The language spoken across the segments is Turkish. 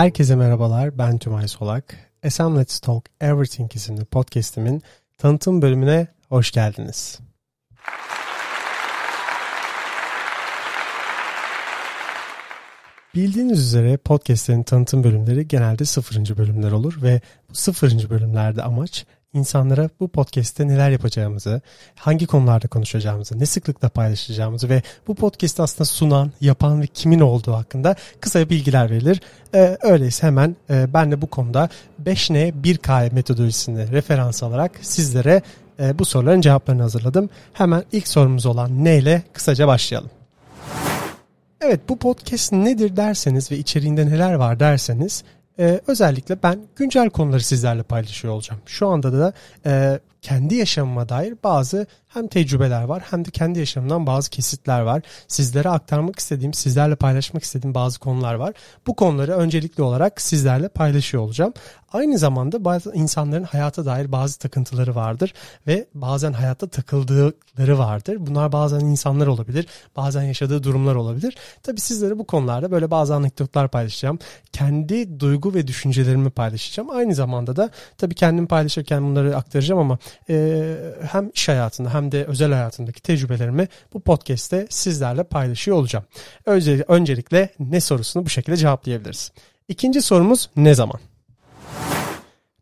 Herkese merhabalar, ben Tümay Solak. SM Let's Talk Everything isimli podcastimin tanıtım bölümüne hoş geldiniz. Bildiğiniz üzere podcastlerin tanıtım bölümleri genelde sıfırıncı bölümler olur ve bu sıfırıncı bölümlerde amaç insanlara bu podcast'te neler yapacağımızı, hangi konularda konuşacağımızı, ne sıklıkla paylaşacağımızı ve bu podcast'ı aslında sunan, yapan ve kimin olduğu hakkında kısa bilgiler verilir. Ee, öyleyse hemen e, ben de bu konuda 5N 1K metodolojisini referans alarak sizlere e, bu soruların cevaplarını hazırladım. Hemen ilk sorumuz olan ne ile kısaca başlayalım. Evet bu podcast nedir derseniz ve içeriğinde neler var derseniz e, özellikle ben güncel konuları sizlerle paylaşıyor olacağım. Şu anda da e, kendi yaşamıma dair bazı hem tecrübeler var hem de kendi yaşamımdan bazı kesitler var. Sizlere aktarmak istediğim, sizlerle paylaşmak istediğim bazı konular var. Bu konuları öncelikli olarak sizlerle paylaşıyor olacağım. Aynı zamanda bazı insanların hayata dair bazı takıntıları vardır ve bazen hayatta takıldıkları vardır. Bunlar bazen insanlar olabilir, bazen yaşadığı durumlar olabilir. Tabii sizlere bu konularda böyle bazı anekdotlar paylaşacağım. Kendi duygu ve düşüncelerimi paylaşacağım. Aynı zamanda da tabii kendim paylaşırken bunları aktaracağım ama e, hem iş hayatında hem de özel hayatındaki tecrübelerimi bu podcast'te sizlerle paylaşıyor olacağım. Öncelikle ne sorusunu bu şekilde cevaplayabiliriz. İkinci sorumuz ne zaman?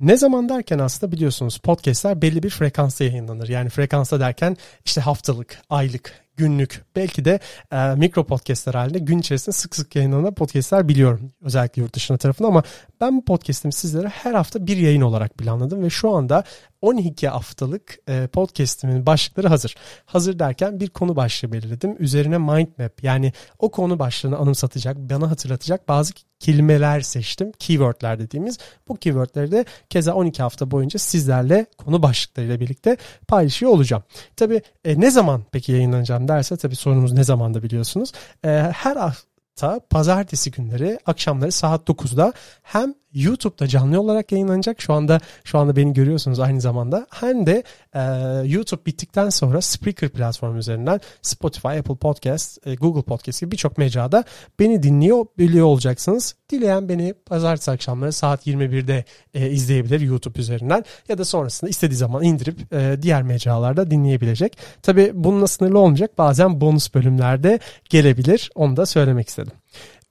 Ne zaman derken aslında biliyorsunuz podcastler belli bir frekansta yayınlanır. Yani frekansta derken işte haftalık, aylık, günlük belki de e, mikro podcastler halinde gün içerisinde sık sık yayınlanan podcastler biliyorum. Özellikle yurt dışına tarafında ama ben bu podcastimi sizlere her hafta bir yayın olarak planladım ve şu anda 12 haftalık e, podcastimin başlıkları hazır. Hazır derken bir konu başlığı belirledim. Üzerine mind map yani o konu başlığını anımsatacak, bana hatırlatacak bazı kelimeler seçtim. Keywordler dediğimiz. Bu keywordleri de keza 12 hafta boyunca sizlerle konu başlıklarıyla birlikte paylaşıyor olacağım. Tabi e, ne zaman peki yayınlanacağım derse tabi sorunuz ne zamanda biliyorsunuz. E, her hafta pazartesi günleri akşamları saat 9'da hem YouTube'da canlı olarak yayınlanacak. Şu anda şu anda beni görüyorsunuz aynı zamanda. Hem de e, YouTube bittikten sonra Spreaker platformu üzerinden Spotify, Apple Podcast, e, Google Podcast gibi birçok mecrada beni dinliyor biliyor olacaksınız. Dileyen beni pazartesi akşamları saat 21'de e, izleyebilir YouTube üzerinden ya da sonrasında istediği zaman indirip e, diğer mecralarda dinleyebilecek. Tabi bununla sınırlı olmayacak. Bazen bonus bölümlerde gelebilir. Onu da söylemek istedim.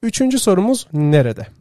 Üçüncü sorumuz nerede?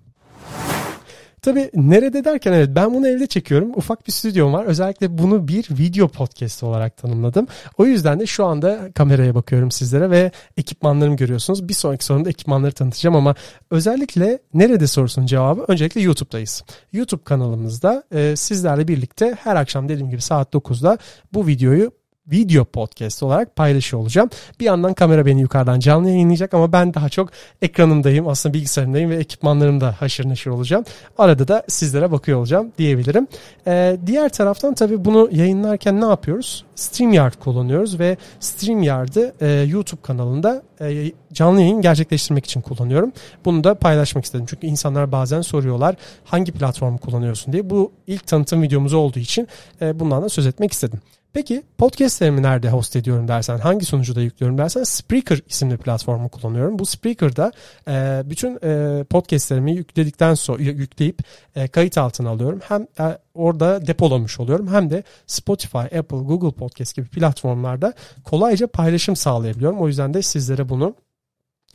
Tabii nerede derken evet ben bunu evde çekiyorum. Ufak bir stüdyom var. Özellikle bunu bir video podcast olarak tanımladım. O yüzden de şu anda kameraya bakıyorum sizlere ve ekipmanlarımı görüyorsunuz. Bir sonraki sorumda ekipmanları tanıtacağım ama özellikle nerede sorusunun cevabı öncelikle YouTube'dayız. YouTube kanalımızda e, sizlerle birlikte her akşam dediğim gibi saat 9'da bu videoyu video podcast olarak paylaşıyor olacağım. Bir yandan kamera beni yukarıdan canlı yayınlayacak ama ben daha çok ekranımdayım aslında bilgisayarımdayım ve ekipmanlarımda haşır neşir olacağım. Arada da sizlere bakıyor olacağım diyebilirim. Ee, diğer taraftan tabii bunu yayınlarken ne yapıyoruz? StreamYard kullanıyoruz ve StreamYard'ı e, YouTube kanalında e, canlı yayın gerçekleştirmek için kullanıyorum. Bunu da paylaşmak istedim. Çünkü insanlar bazen soruyorlar hangi platformu kullanıyorsun diye. Bu ilk tanıtım videomuz olduğu için e, bundan da söz etmek istedim. Peki podcastlerimi nerede host ediyorum dersen, hangi sunucuda yüklüyorum dersen Spreaker isimli platformu kullanıyorum. Bu Spreaker'da e, bütün e, podcastlerimi yükledikten sonra yükleyip e, kayıt altına alıyorum. Hem e, orada depolamış oluyorum hem de Spotify, Apple, Google Podcast gibi platformlarda kolayca paylaşım sağlayabiliyorum. O yüzden de sizlere bunu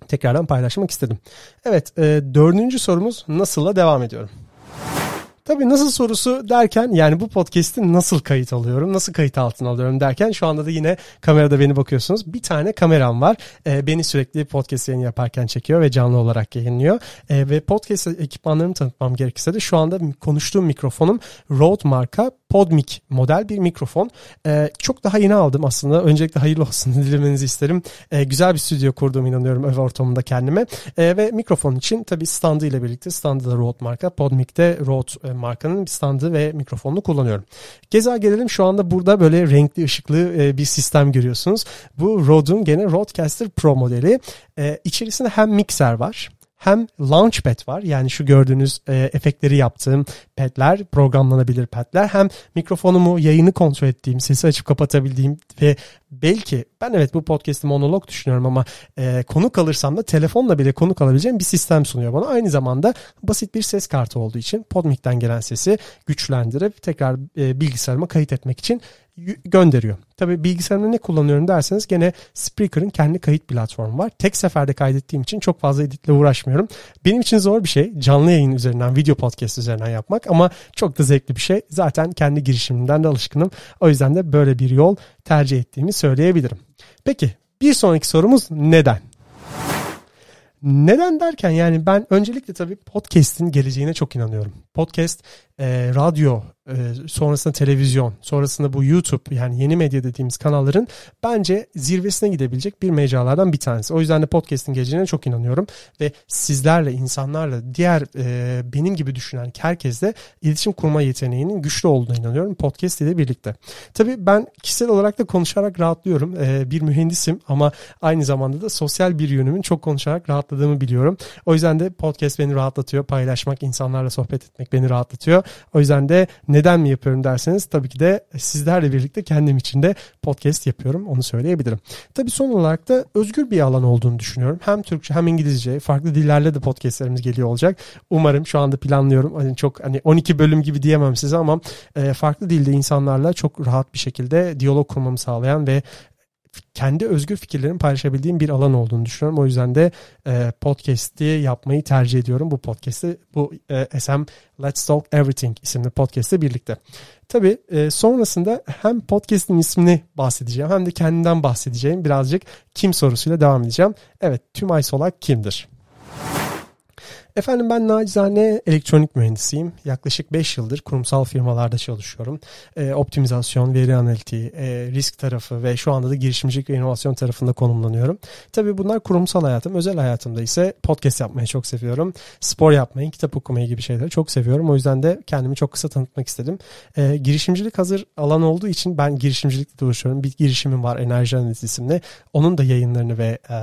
tekrardan paylaşmak istedim. Evet, e, dördüncü sorumuz nasılla devam ediyorum. Tabii nasıl sorusu derken yani bu podcast'i nasıl kayıt alıyorum, nasıl kayıt altına alıyorum derken şu anda da yine kamerada beni bakıyorsunuz. Bir tane kameram var. E, beni sürekli podcast yayını yaparken çekiyor ve canlı olarak yayınlıyor. E, ve podcast ekipmanlarımı tanıtmam gerekirse de şu anda konuştuğum mikrofonum Rode marka Podmic model bir mikrofon. Ee, çok daha yeni aldım aslında. Öncelikle hayırlı olsun dilemenizi isterim. Ee, güzel bir stüdyo kurduğum inanıyorum ev ortamında kendime. Ee, ve mikrofon için tabii standı ile birlikte standı da Rode marka. Podmic'te Rode e, markanın bir standı ve mikrofonunu kullanıyorum. Geza gelelim şu anda burada böyle renkli ışıklı e, bir sistem görüyorsunuz. Bu Rode'un gene Rodecaster Pro modeli. E, içerisinde hem mikser var hem Launchpad var. Yani şu gördüğünüz e, efektleri yaptığım padler, programlanabilir padler. Hem mikrofonumu, yayını kontrol ettiğim, sesi açıp kapatabildiğim ve belki ben evet bu podcast'i monolog düşünüyorum ama e, konuk alırsam da telefonla bile konuk alabileceğim bir sistem sunuyor bana. Aynı zamanda basit bir ses kartı olduğu için Podmic'ten gelen sesi güçlendirip tekrar e, bilgisayarıma kayıt etmek için gönderiyor. Tabii bilgisayarımda ne kullanıyorum derseniz gene Spreaker'ın kendi kayıt platformu var. Tek seferde kaydettiğim için çok fazla editle uğraşmıyorum. Benim için zor bir şey canlı yayın üzerinden, video podcast üzerinden yapmak ama çok da zevkli bir şey. Zaten kendi girişimimden de alışkınım. O yüzden de böyle bir yol tercih ettiğimi söyleyebilirim. Peki bir sonraki sorumuz neden? Neden derken yani ben öncelikle tabii podcast'in geleceğine çok inanıyorum. Podcast, e, radyo, sonrasında televizyon, sonrasında bu YouTube yani yeni medya dediğimiz kanalların bence zirvesine gidebilecek bir mecralardan bir tanesi. O yüzden de podcast'in geleceğine çok inanıyorum ve sizlerle, insanlarla, diğer e, benim gibi düşünen herkesle iletişim kurma yeteneğinin güçlü olduğuna inanıyorum podcast ile birlikte. Tabii ben kişisel olarak da konuşarak rahatlıyorum. E, bir mühendisim ama aynı zamanda da sosyal bir yönümün çok konuşarak rahatladığımı biliyorum. O yüzden de podcast beni rahatlatıyor. Paylaşmak, insanlarla sohbet etmek beni rahatlatıyor. O yüzden de neden mi yapıyorum derseniz tabii ki de sizlerle birlikte kendim için de podcast yapıyorum. Onu söyleyebilirim. Tabii son olarak da özgür bir alan olduğunu düşünüyorum. Hem Türkçe hem İngilizce farklı dillerle de podcastlerimiz geliyor olacak. Umarım şu anda planlıyorum. Hani çok hani 12 bölüm gibi diyemem size ama e, farklı dilde insanlarla çok rahat bir şekilde diyalog kurmamı sağlayan ve kendi özgür fikirlerimi paylaşabildiğim bir alan olduğunu düşünüyorum. O yüzden de e, podcast'i yapmayı tercih ediyorum. Bu podcast'i bu e, SM Let's Talk Everything isimli podcast'le birlikte. Tabii e, sonrasında hem podcast'in ismini bahsedeceğim hem de kendimden bahsedeceğim. Birazcık kim sorusuyla devam edeceğim. Evet Tümay Solak kimdir? Efendim ben nacizane elektronik mühendisiyim. Yaklaşık 5 yıldır kurumsal firmalarda çalışıyorum. E, optimizasyon, veri analitiği, e, risk tarafı ve şu anda da girişimcilik ve inovasyon tarafında konumlanıyorum. Tabii bunlar kurumsal hayatım. Özel hayatımda ise podcast yapmayı çok seviyorum. Spor yapmayı, kitap okumayı gibi şeyleri çok seviyorum. O yüzden de kendimi çok kısa tanıtmak istedim. E, girişimcilik hazır alan olduğu için ben girişimcilikle uğraşıyorum. Bir girişimim var Enerji Analiz isimli. Onun da yayınlarını ve e,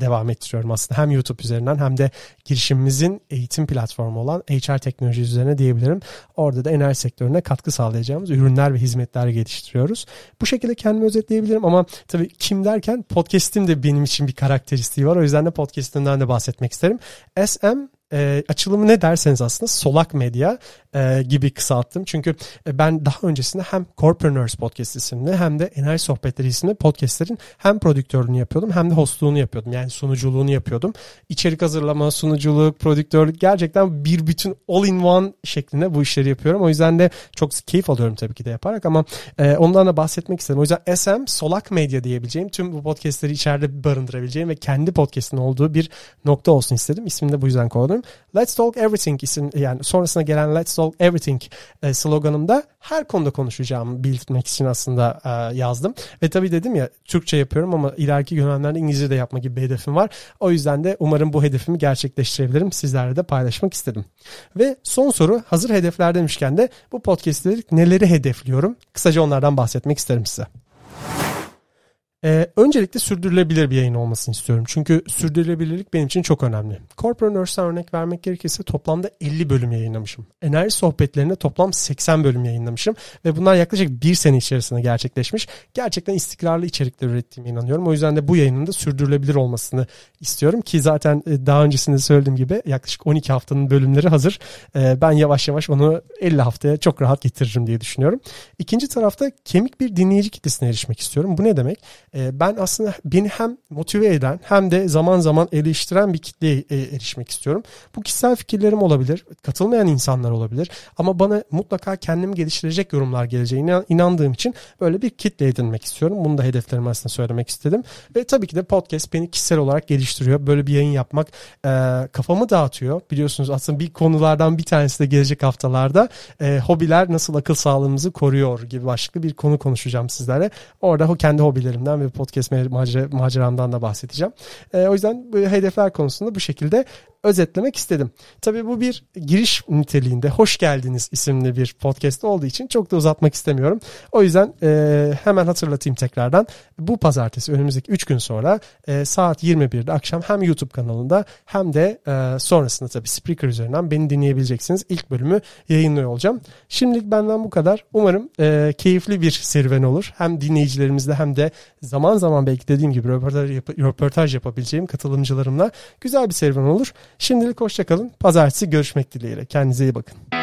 devam ettiriyorum aslında. Hem YouTube üzerinden hem de girişimimizin eğitim platformu olan HR teknoloji üzerine diyebilirim. Orada da enerji sektörüne katkı sağlayacağımız ürünler ve hizmetler geliştiriyoruz. Bu şekilde kendimi özetleyebilirim ama tabii kim derken podcast'im de benim için bir karakteristiği var. O yüzden de podcast'imden de bahsetmek isterim. SM e, açılımı ne derseniz aslında solak medya e, gibi kısalttım. Çünkü e, ben daha öncesinde hem Corpreneurs Podcast isimli hem de Enerji Sohbetleri isimli podcastlerin hem prodüktörlüğünü yapıyordum hem de hostluğunu yapıyordum. Yani sunuculuğunu yapıyordum. İçerik hazırlama, sunuculuk, prodüktörlük gerçekten bir bütün all in one şeklinde bu işleri yapıyorum. O yüzden de çok keyif alıyorum tabii ki de yaparak ama e, ondan da bahsetmek istedim. O yüzden SM Solak Medya diyebileceğim tüm bu podcastleri içeride barındırabileceğim ve kendi podcast'in olduğu bir nokta olsun istedim. İsmini de bu yüzden koydum. Let's Talk Everything isim yani sonrasında gelen Let's Talk Everything e, sloganımda her konuda konuşacağımı belirtmek için aslında e, yazdım. Ve tabii dedim ya Türkçe yapıyorum ama ileriki dönemlerde İngilizce de yapma gibi bir hedefim var. O yüzden de umarım bu hedefimi gerçekleştirebilirim. Sizlerle de paylaşmak istedim. Ve son soru hazır hedefler demişken de bu podcast'te neleri hedefliyorum? Kısaca onlardan bahsetmek isterim size. Ee, öncelikle sürdürülebilir bir yayın olmasını istiyorum. Çünkü sürdürülebilirlik benim için çok önemli. Corporate'den örnek vermek gerekirse toplamda 50 bölüm yayınlamışım. Enerji sohbetlerinde toplam 80 bölüm yayınlamışım. Ve bunlar yaklaşık bir sene içerisinde gerçekleşmiş. Gerçekten istikrarlı içerikler ürettiğime inanıyorum. O yüzden de bu yayının da sürdürülebilir olmasını istiyorum. Ki zaten e, daha öncesinde söylediğim gibi yaklaşık 12 haftanın bölümleri hazır. Ee, ben yavaş yavaş onu 50 haftaya çok rahat getiririm diye düşünüyorum. İkinci tarafta kemik bir dinleyici kitlesine erişmek istiyorum. Bu ne demek? Ee, ben aslında beni hem motive eden hem de zaman zaman eleştiren bir kitleye e, erişmek istiyorum. Bu kişisel fikirlerim olabilir, katılmayan insanlar olabilir ama bana mutlaka kendimi geliştirecek yorumlar geleceğine inandığım için böyle bir kitle edinmek istiyorum. Bunu da hedeflerim aslında söylemek istedim. Ve tabii ki de podcast beni kişisel olarak geliştiriyor. Böyle bir yayın yapmak e, kafamı dağıtıyor. Biliyorsunuz aslında bir konulardan bir tanesi de gelecek haftalarda e, hobiler nasıl akıl sağlığımızı koruyor gibi başlıklı bir konu konuşacağım sizlere. Orada kendi hobilerimden ve podcast maceramdan da bahsedeceğim. E, o yüzden hedefler konusunda bu şekilde özetlemek istedim. Tabii bu bir giriş niteliğinde Hoş Geldiniz isimli bir podcast olduğu için çok da uzatmak istemiyorum. O yüzden e, hemen hatırlatayım tekrardan. Bu pazartesi önümüzdeki 3 gün sonra e, saat 21'de akşam hem YouTube kanalında hem de e, sonrasında tabii Spreaker üzerinden beni dinleyebileceksiniz. İlk bölümü yayınlıyor olacağım. Şimdilik benden bu kadar. Umarım e, keyifli bir serüven olur. Hem dinleyicilerimizle hem de zaman zaman belki dediğim gibi röportaj, yap- röportaj yapabileceğim katılımcılarımla güzel bir serüven olur. Şimdilik hoşçakalın. Pazartesi görüşmek dileğiyle. Kendinize iyi bakın.